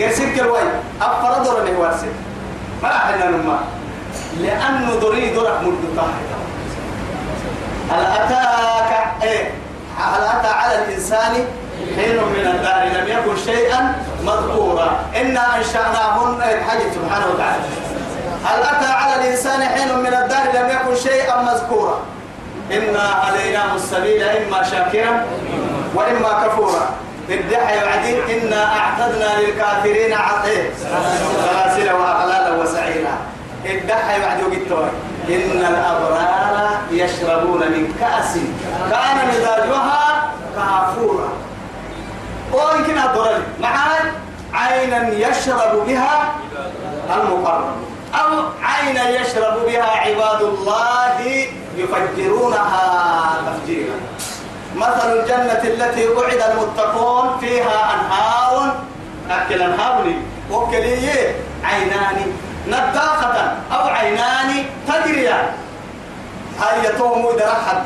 قرسك الوي أفرد رمي وارسل ما أحنا نما. لأنه دري درك مدة هل أتاك؟ إيه. هل أتى على الإنسان حين من الدار لم يكن شيئا مذكورا. إنا أنشأناهن. حاجة سبحانه وتعالى. هل أتى على الإنسان حين من الدار لم يكن شيئا مذكورا. إنا عليناه السبيل إما شاكرا وإما كفورا. الدحى وعدين إنا أعتدنا للكافرين عطيه سلاسل وأغلالا وسعيرا. الدحى وعد وقتوا إن الأبرار يشربون من كأس كان مزاجها كافورا. ويمكن الضرر معاي عينا يشرب بها المقرب. أو عينا يشرب بها عباد الله يفجرونها تفجيرا. مثل الجنة التي وعد المتقون فيها أنهار. أكل أنهار وكلية عينان نداقة أو عينان تجريان هاي يتوم درحد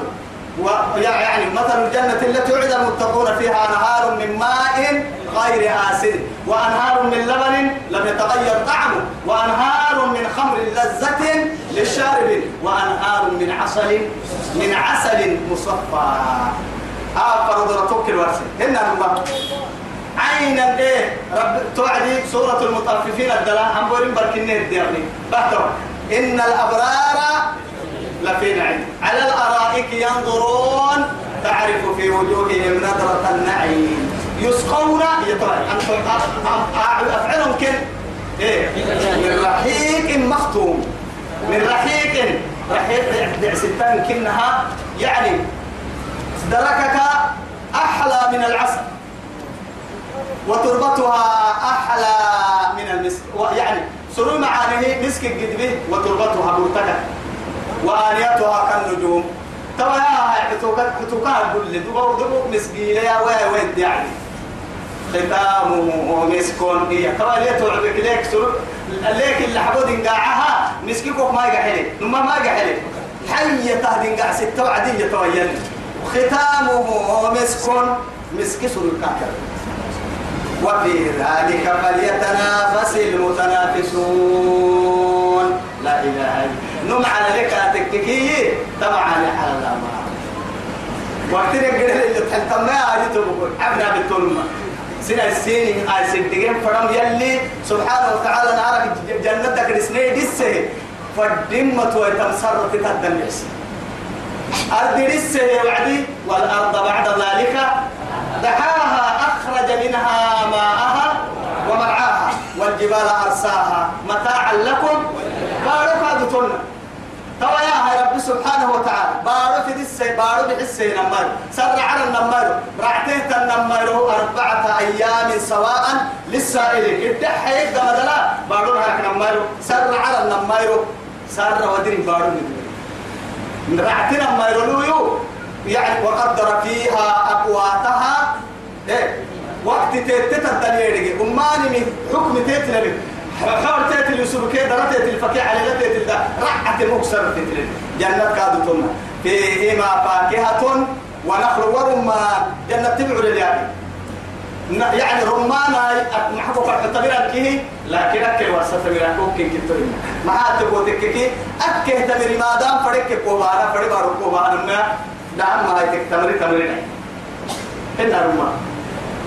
يعني مثل الجنة التي وعد المتقون فيها أنهار من ماء غير آسن. وأنهار من لبن لم يتغير طعمه. وأنهار من خمر لذة للشارب وأنهار من عسل من عسل مصفى. آه فرض الورسي هنا نما عينا إيه رب توعدي سورة المطففين الدلاء. هم بورين بركنين ديرني بحثوا إن الأبرار لفي نعيم. على الأرائك ينظرون. تعرف في وجوههم نظرة النعيم. يسقون. أفعلهم كن؟ إيه؟ من رحيق مختوم. من رحيق. رحيق ستان كنها يعني دركك أحلى من العسل وتربتها أحلى من المسك يعني سرور معانيه مسك الجدبه وتربتها برتكة وآنيتها كالنجوم. توا يا حتوكا حتوكا كل دبو دبو مسكينة يا وين وين يعني. ختامه مسكون هي. توا ليه توعدك ليك سرور ليك اللي حبود انقاعها مسكيكوك ما يقحلي نما ما يقحلي حية تهدين قاع ستة وعدية تويل ختامه مسك سرور كاكر وفي ذلك فليتنافس المتنافسون. لا إله إلا نم على لك تككي طبعا على الأمر. وقت نقدر اللي تحتم ما تقول عبنا بالتلمة سنة السين آي سنتين فرم يلي. سبحانه وتعالى نعرف جنتك رسني دسه فالدمة ويتمسر في تدمس أرض رسه وعدي والأرض بعد ذلك. دحاها أخرج منها ماءها ومرعاها والجبال أرساها. متاعا لكم. بارك هذا توا يا رب سبحانه وتعالى. بارو في دسي بارو نمر. سر على النمر. رعتيه النمر أربعة أيام سواء للسائلين. الدحى يبدأ بدلا بارو هاك نمر. سر على النمر. سر ودري بارو من رعتنا النمر ليو يعني وقدر فيها أقواتها إيه وقت تيتتا الدنيا أماني من حكم تيتنا حور تيتل يسوع كي درت الفكي على لا تيتل ده رعت المكسر تيتل جنة كادتنا فيهما فاكهة ونخل ورمان جنة تبع لليابي يعني رمان محبوب التمر كيه؟ لكن أكل واسطة تمر ممكن كتير ما تبغى تككي أكل تمر ما دام فريق كوبانا فريق بارو كوبانا ما دام ما هي تمر تمر هنا رمان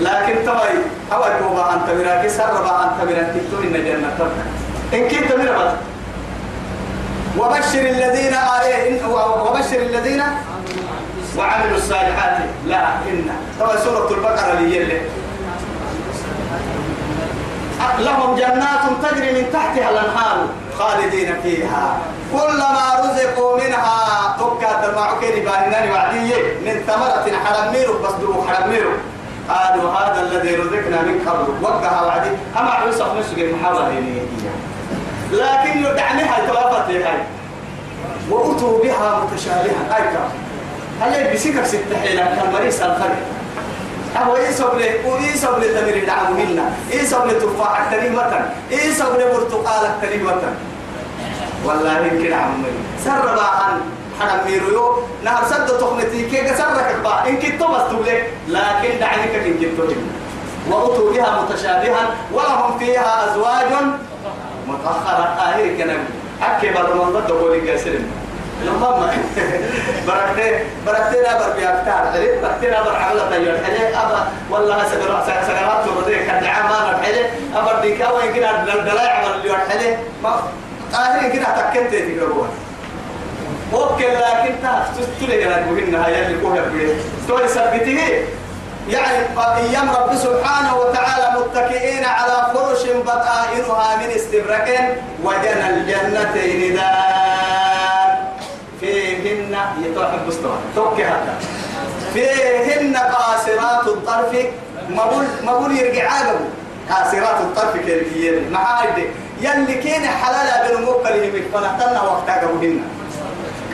لكن تواي هو كوبا أنت مراكي سربا أنت مراكي إن جنة تبقى إن كنت مربط وبشر الذين آيه وبشر الذين وعملوا الصالحات. لا إن توا سورة البقرة اللي يلي. لهم جنات تجري من تحتها الأنهار خالدين فيها. كلما رزقوا منها تكا ترمعكين بانناني وعدية من ثمرة حرميرو بس دلو حرميرو قالوا هذا الذي رزقنا من قبل. وقها وعدي. أما يوسف نسق المحاولة لكن يدعنيها توافت هاي. وأتوا بها متشابهة. أيكا هل بسكك ست حيلة كان مريس الفرق أهو إيسا بلي وإيسا بلي تمر دعم منا إيسا بلي تفاح كلمة إيسا بلي برتقال كلمة والله يمكن عمي. سر عن حرم ميرو نهر سد تخمتي كي سرك با؟ إن كنت بس تقول لكن دعني كن كنت وأتوا بها متشابها. ولهم فيها أزواج مطهرة. آهي كنبي أكبر من ضد قولي قاسرين لما بركتي بركتي لا بر بيكتار حلي بركتي لا بر عملة تيار حلي أبا والله سجرات سجرات تردي كدعاء ما حلي أبر ديكا وين كنا دلائع عمل اللي حلي ما قاهرين كنا تكنت تقربوها وكل لكن تستلي لك وهنا هاي اللي كوها بيه. توي سبته يعني أيام رب سبحانه وتعالى متكئين على فرش بطائنها من استبرق وجنى الجنتين فيهن يتوحد مستوى توكي هذا. فيهن قاصرات الطرف مبول مبول يرجع عقبه قاصرات الطرف كيركيين معايد يلي كين حلالا بنموك لهم فنحتلنا وقتها قبلنا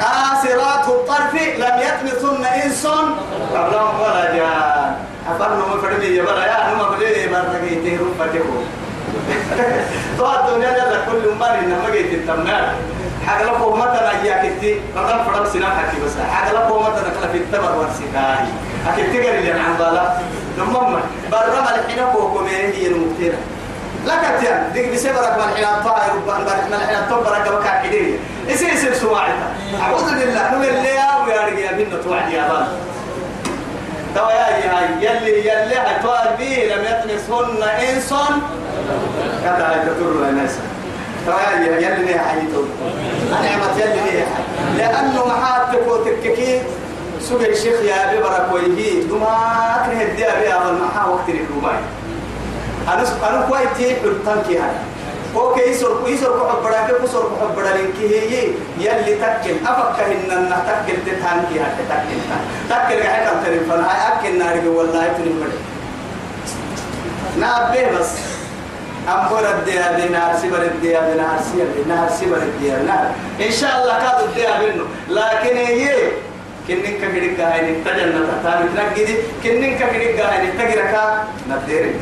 قاصرات الطرف لم يطمثن إنس. قبلهم ولا جان. أفرنا ما فرمي يا نما بلي برتقي تهرب فتكو. تو الدنيا لا كل ما لنا ما جيت حاجة لكم مثلا يا كتي بدل فرق سنة حكي بس. حاجة لكم مثلا كلا في التمر ورسيكاي أكيد تقدر اللي عن بالا. نمم. برا ما الحين كوكو هي المكتيرة لك تيان ديك بسبرك من حين الطائر من حين الطبرك بكا كديه يصير يصير سواعدها أعوذ بالله. نقول اللي يا ويا رجال بينا توعد يا بان توا يا هاي. يلي يلي هتوال بي لم يطمسهن إنس كذا هاي تطر الناس يا يلي ليه حيتو نعمة يلي لأنه محاتك وتككي سوق الشيخ يا أبي برك ويهي دوما أكره الديا بيها والمحا وقت الكوباي أنا أنا كويتي حلتان هاي. أوكي يسر يسر كحب بدك كسر كحب بدك هي يلي تكل. أفك إن ان تكل تتان كي هات تكل تكل قاعد فن هاي أكل نار والله بد نابه بس. ام برد يا بنار سبر الديا بنار سير بنار سبر الديا نار إن شاء الله كاد الديا بينه لكن هي كنن كبيرك هاي نتجنن تاني تنجدي كنن كبيرك هاي نتجرك نديرك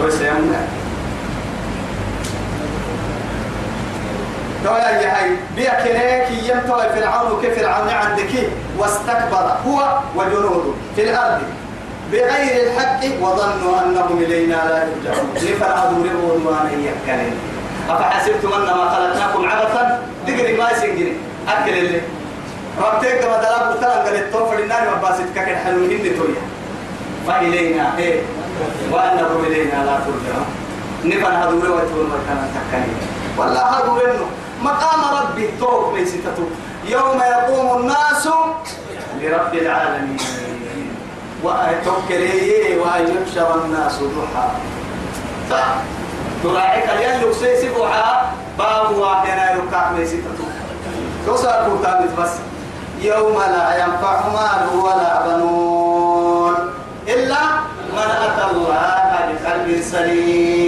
بس يا تويا يا هاي بيا كنيك ينتوي فرعون كيف فرعون عندك. واستكبر هو وجنوده في الأرض. بغير الحق وظنوا أنهم إلينا لا يرجعون. لفرعون ربون وأنا يكلم أفحسبتم أنما خلقناكم عبثا؟ دقري ما يسنجري أكل اللي. ربتك ما دلاب وتلان قال التوفر النار وباسط كاكل حلوين تويا. فإلينا. إيه. وأنهم إلينا لا ترجعون. نفن هذول ويتون وكان تكلم. والله هذول مقام ربي توك ميستتو يوم يقوم الناس لرب العالمين. وأتوكلي وأن يحشر الناس ضحى. تراعيك اليلو سيسبوحا باب واحد يركع توصل كتابة بس. يوم لا ينفع مال ولا بنون إلا من أتى الله بقلب سليم.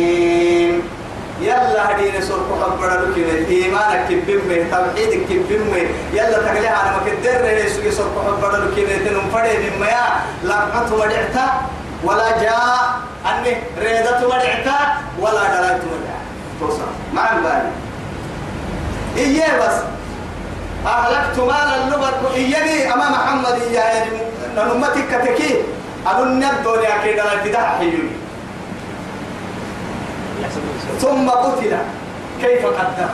يلا هدينا سرق حبنا لك إيمانك كبيم توحيدك كبيم يلا تقليها أنا ما كدر يسوي سرق حبنا لك تنم فري مما يا لقمت ودعتا ولا جاء. أني ريدت ودعتا ولا دلت ودعتا توصل. ما بالي إيه بس. أهلكت مال اللغة. إياني أمام محمد إياه نمتك كتكي. أظن الدنيا كده البدع حيوي ثم قتل كيف قدر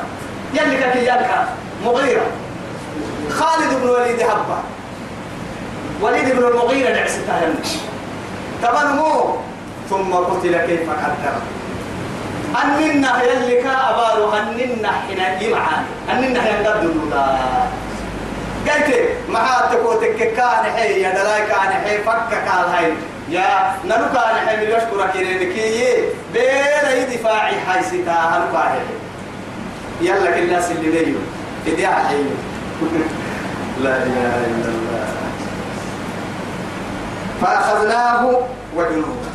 يلي كي يلقى مغيرة. خالد بن وليد هبة وليد بن المغيرة نعستها تبنمو ثم قتل كيف قدر أننا يلي كأبارو أننا حين يمعان أننا ينقد دولا قلت ما تكوتك كان حي يا دلاي كان حي فك قال هاي. يا حي من يشكرك يرينكي بين دفاعي حي ستا هلو كان يلا اللي ديو إديا حي لا إله إلا الله. فأخذناه وجنوده.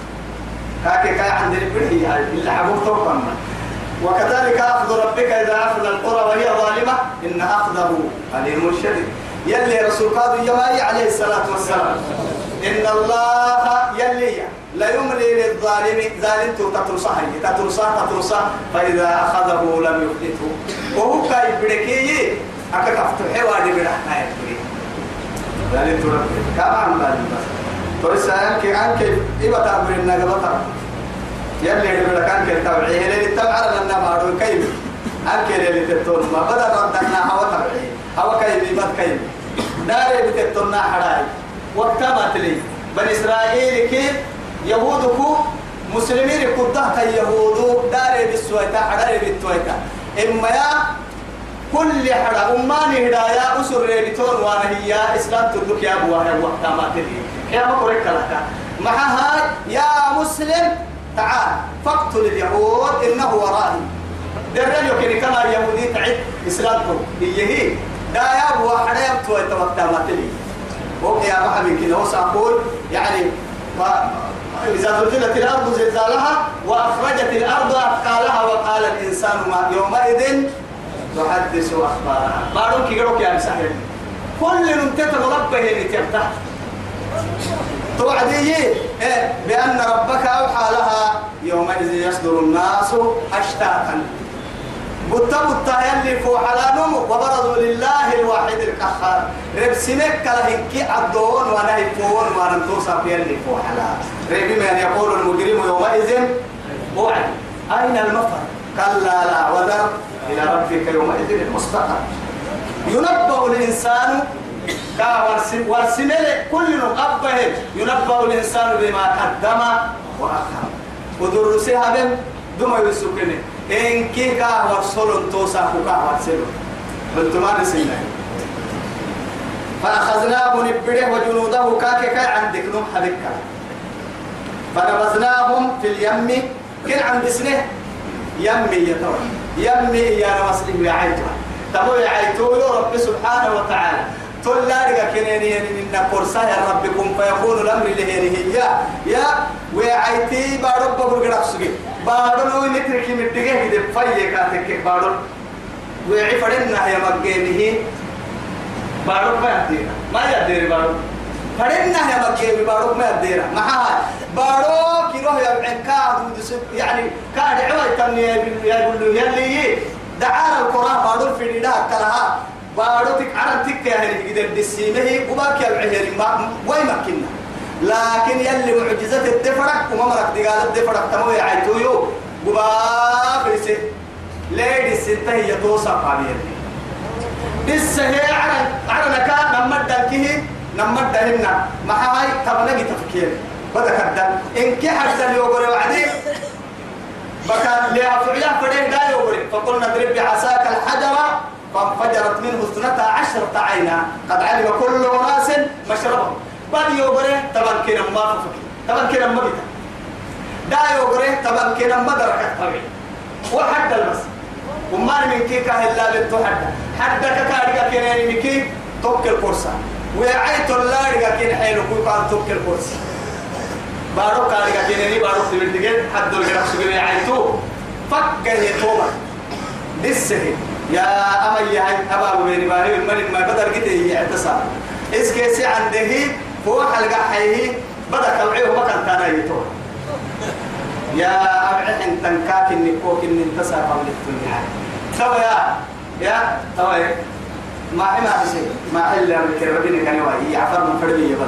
هكذا كان عند البرهي اللي حبوب توقعنا وكذلك أخذ ربك إذا أخذ القرى وهي ظالمة إن أخذه أليم شديد. يلي رسول قادو يماي عليه الصلاة والسلام. إن الله يلي لا يملي للظالم ظالم تترصه تترصه تترصه فإذا أخذه لم يفلته. وهو كاي بركي أكا كفتو حوالي برحنا يكري ظالم تربي كما عن ظالم ورسا أنك أنك إبا إنك بطر. يلي لك أنك التوعيه اللي التوعر لنا معروف كيف؟ أنك اللي تتون ما بدل ردنا هوا توعيه هوا كيف؟ بد كيف؟ داري بتتون حراي. وقتما تلي بني إسرائيل كيف يهودكو مسلمين كده يهود داري بالسويتا حراي بالتويتا. إما يا كل حدا أماني هدايا أسر ريبتون وأنا هي إسلام تدك يا أبوها وقتها ما تدري يا ما قريك لك. معها يا مسلم تعال فاقتل اليهود إنه ورائي. درل يمكن كما يهودي تعد إسلامكم. هي هي؟ دا يا أبوها حدا يبتوى وقتها ما تدري وقت يا محمد كده وسأقول يعني إذا زلزلت الأرض زلزالها وأخرجت الأرض أثقالها وقال الإنسان ما يومئذ تحدث أخبارها. بارون كي قالوا يا مساحل كل نمتت ربه يتفتح توعدي إيه؟ بأن ربك أوحى لها يومئذ يصدر الناس أشتاتا قلت يلي فوح على نمو وبرزوا لله الواحد القهار ربسنك كلهنكي عدون وأنا يفون وأنا توصف يلي فوح على. ربي من يقول المجرم يومئذ وعد. أين المفر؟ كلا لا وذر إلى ربك يومئذ المستقر. ينبأ الإنسان والسمل كل نقبه ينبأ الإنسان بما قدم وأخر. ودرسها بهم دم يسكنه إن كي كا ورسول توسا كا ورسول بنتما نسينا فأخذناه نبره وجنوده كاك كا عندك نوم حبكا فنبذناهم في اليم. كن عند سنه. يمي يتوى يمي يا مسلم يا عيتها تبو يا عيتو يا رب سبحانه وتعالى. تقول لا رجع كنيني إن كورسا يا ربكم فيكون الأمر اللي هي. يا يا وعيتي بارو بقول كده سجى بارو نترك من دقيقة كده فيا كاتك بارو وعفرنا يا مجانه بارو ما يدينا ما يدير بارو فرنا يا مجانه بارو ما يدينا معها بارو كيروه يا بعكا يعني كاد عوي تمني يقول له يلي دعانا القرآن بارو في نداء كلها بارو تك عرب تك يا هني قدر دسيمه وباك يا بعير ما وين مكنا لكن يلي معجزة الدفرق وما مرك دقال الدفرق تمو يا عيتويو وبا بيسي ليدي الستة هي توصى قابير لسه هي عرب كان نمد دلكه نمد دهنا ما هاي تبنى تفكير. بدك الدم. إن كي حد يوغر وعدي. بكان لها فعلا فرين دا يوغر فقلنا اضرب بعصاك الحجر فانفجرت منه اثنتا عشرة عينا. قد علم كل أناس مشربهم. بعد يوغر طبعا كنا ما فكر طبعا كنا ما بيتا دا يوغر طبعا كنا ما دركت طبعا وحد البس وما من كي كاهلا بنتو حد حد كنا نمكي توكل كورسا وعيت الله رجع كنا حيلو كوي كان توكل كورسا بارو كارجا كنني بارو تبديك حد الجرح سجني عيتو فكر يتوما لسه يا أمي هاي أبا بيني باري الملك ما بدر قد هي اعتصام إس كيسي عنده هو حلقة حيه بدأ كوعيه ما كان تانا يا أبعد إن تنكاك النكوك إن انتصر قبل الدنيا. توا يا يا توا ما ما شيء. ما إلا ربنا كان يوهي يعفر من فرمي يبدأ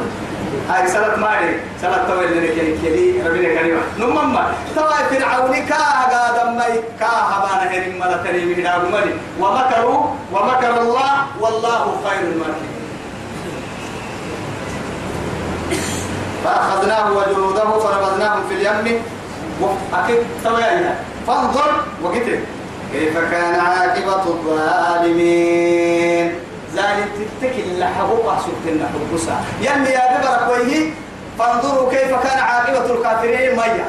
هاي سلط ماري سلط تويل لنا كي كذي ربنا كريم نمما توا فرعون كا قادم ماي كا هبانا هرم ملا تري من ومكروا ومكر الله والله خير الماكرين. فأخذناه وجنوده فربذناهم في اليم. أكيد توا فانظر وقتل. كيف كان عاقبة الظالمين؟ ذلك تتكل لحبوك سبتنا حبوسا يلي يا ببرك ويه فانظروا كيف كان عاقبة الكافرين ميا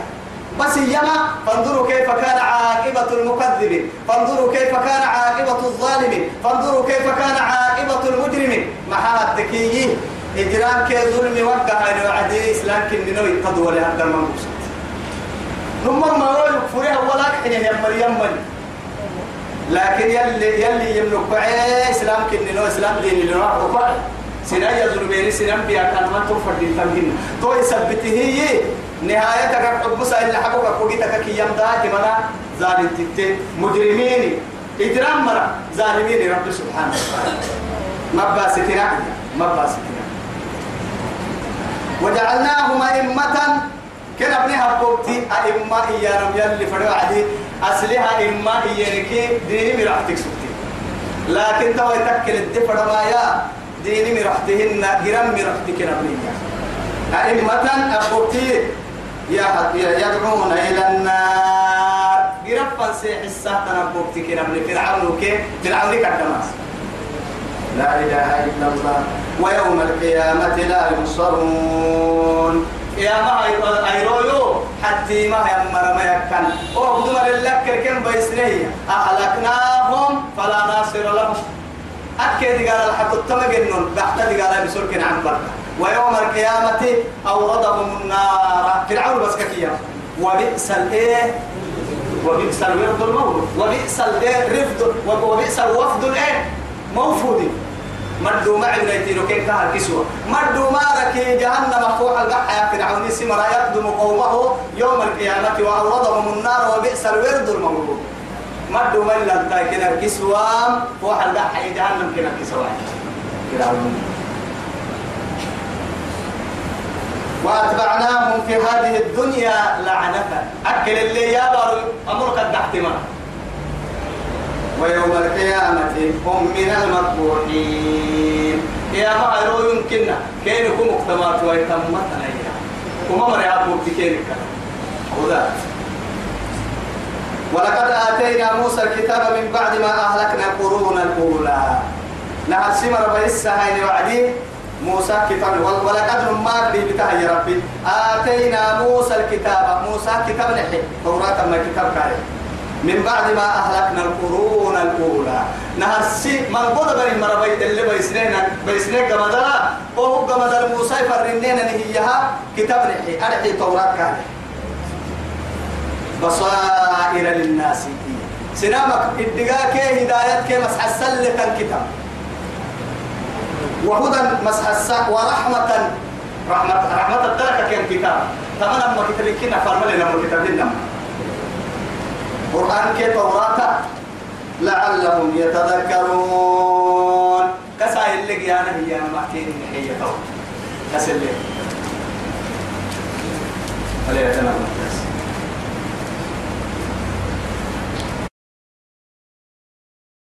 بس يما فانظروا كيف كان عاقبة المكذبين. فانظروا كيف كان عاقبة الظالمين. فانظروا كيف كان عاقبة المجرمين. محا التكيي. إجرام كي ظلم وقع إنه عدي إسلام كننو يتضوا لهذا المنقص نمر ما هو يكفرها ولا كحين يا مريم من لكن يلي يلي يملك بعي إسلام كني إسلام دين اللي راح وقع سنا يزول بيني سنا بيا كان ما توفر دين تمهين تو يثبته هي. نهاية تقرب حبس إلا حبك كوجيتك كي يمدا كمنا ظالم تت مجرمين. إجرام مرة. ظالمين رب سبحانه ما باسكنا. ما باسكنا. وجعلناهم أئمة كان ابنها بوتي أئمة إيانا يلي فروا عدي. أصلها إما إيانك ديني مرحتك سبتي. لكن تو يتكل الدفر ما يا ديني مرحتهن جرم مرحتك نبنية أئمة أبوتي يدعون إلى النار. جرم فنسيح السهتنا أبوتي كنبني فرعون كي فرعون كدماس. لا إله إلا الله ويوم القيامة لا ينصرون. يا ما أيرويو؟ حتى ما يمر ما يكن. أو بدمر لك كم بيسنيه أهلكناهم فلا ناصر لهم. أكيد قال الحق التمجنون بحتى قال بسرك عن بركة ويوم القيامة أوردهم النار. فرعون بس كيا وبئس الإيه وبئس الورد المولود وبئس الإيه وبئس الوفد الإيه موفود. مدو ما عندنا يتيرو كين كهر كسوة. ما ركي جهنم مفتوح القحة فرعون سمرا يقدم قومه يوم القيامة وأوردهم النار وبئس الورد المولود مدو ما إلا كنا كسوة فوح جهنم كنا كسوة فرعون وأتبعناهم في هذه الدنيا لعنة. أكل اللي يابر أمرك الدحتما ويوم القيامة هم من المقبوحين يا يرو يمكننا. كين يكون مقتمات ويتمت عليها وما مريا بوكتين وذات ولقد آتينا موسى الكتاب من بعد ما أهلكنا القرون الأولى. نهر سمر بيسا هاي وعدي. موسى كتاب. ولقد ما لي بتاع يا ربي. آتينا موسى الكتاب. موسى كتاب نحي. توراة ما كتاب كاري. من بعد ما أهلكنا القرون الأولى. نهر سي بني مربي اللي بيسنين بيسنين قمدلا وهو قمدل موسى فرنين نهيها كتاب نحي أرحي توراة كاري بصائر للناس سنامك الدقاء هدايتك مسح السلة الكتاب وهدى مسح الساء ورحمة رحمة رحمة الدركة كان كتاب. تمام ما كتاب كنا فرمل لنا كتاب لنا. قرآن كي توراة لعلهم يتذكرون. كسا اللي أنا هي أنا محتين هي تو كسا اللي. هل يتنمى